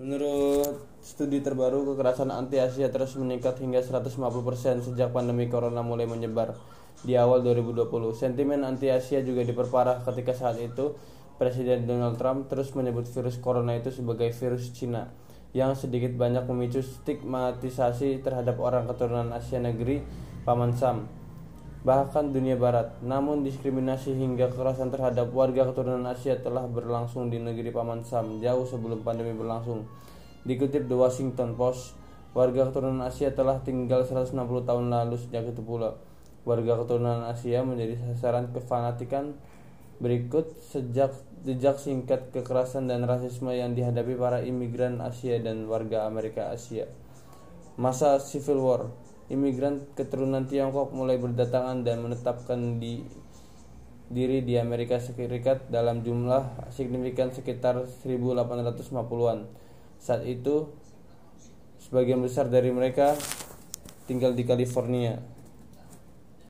Menurut studi terbaru, kekerasan anti-Asia terus meningkat hingga 150% sejak pandemi corona mulai menyebar di awal 2020. Sentimen anti-Asia juga diperparah ketika saat itu Presiden Donald Trump terus menyebut virus corona itu sebagai virus Cina yang sedikit banyak memicu stigmatisasi terhadap orang keturunan Asia negeri Paman Sam bahkan dunia barat. Namun diskriminasi hingga kekerasan terhadap warga keturunan Asia telah berlangsung di negeri Paman Sam jauh sebelum pandemi berlangsung. Dikutip The Washington Post, warga keturunan Asia telah tinggal 160 tahun lalu sejak itu pula. Warga keturunan Asia menjadi sasaran kefanatikan berikut sejak jejak singkat kekerasan dan rasisme yang dihadapi para imigran Asia dan warga Amerika Asia. Masa Civil War imigran keturunan Tiongkok mulai berdatangan dan menetapkan di diri di Amerika Serikat dalam jumlah signifikan sekitar 1850-an. Saat itu sebagian besar dari mereka tinggal di California.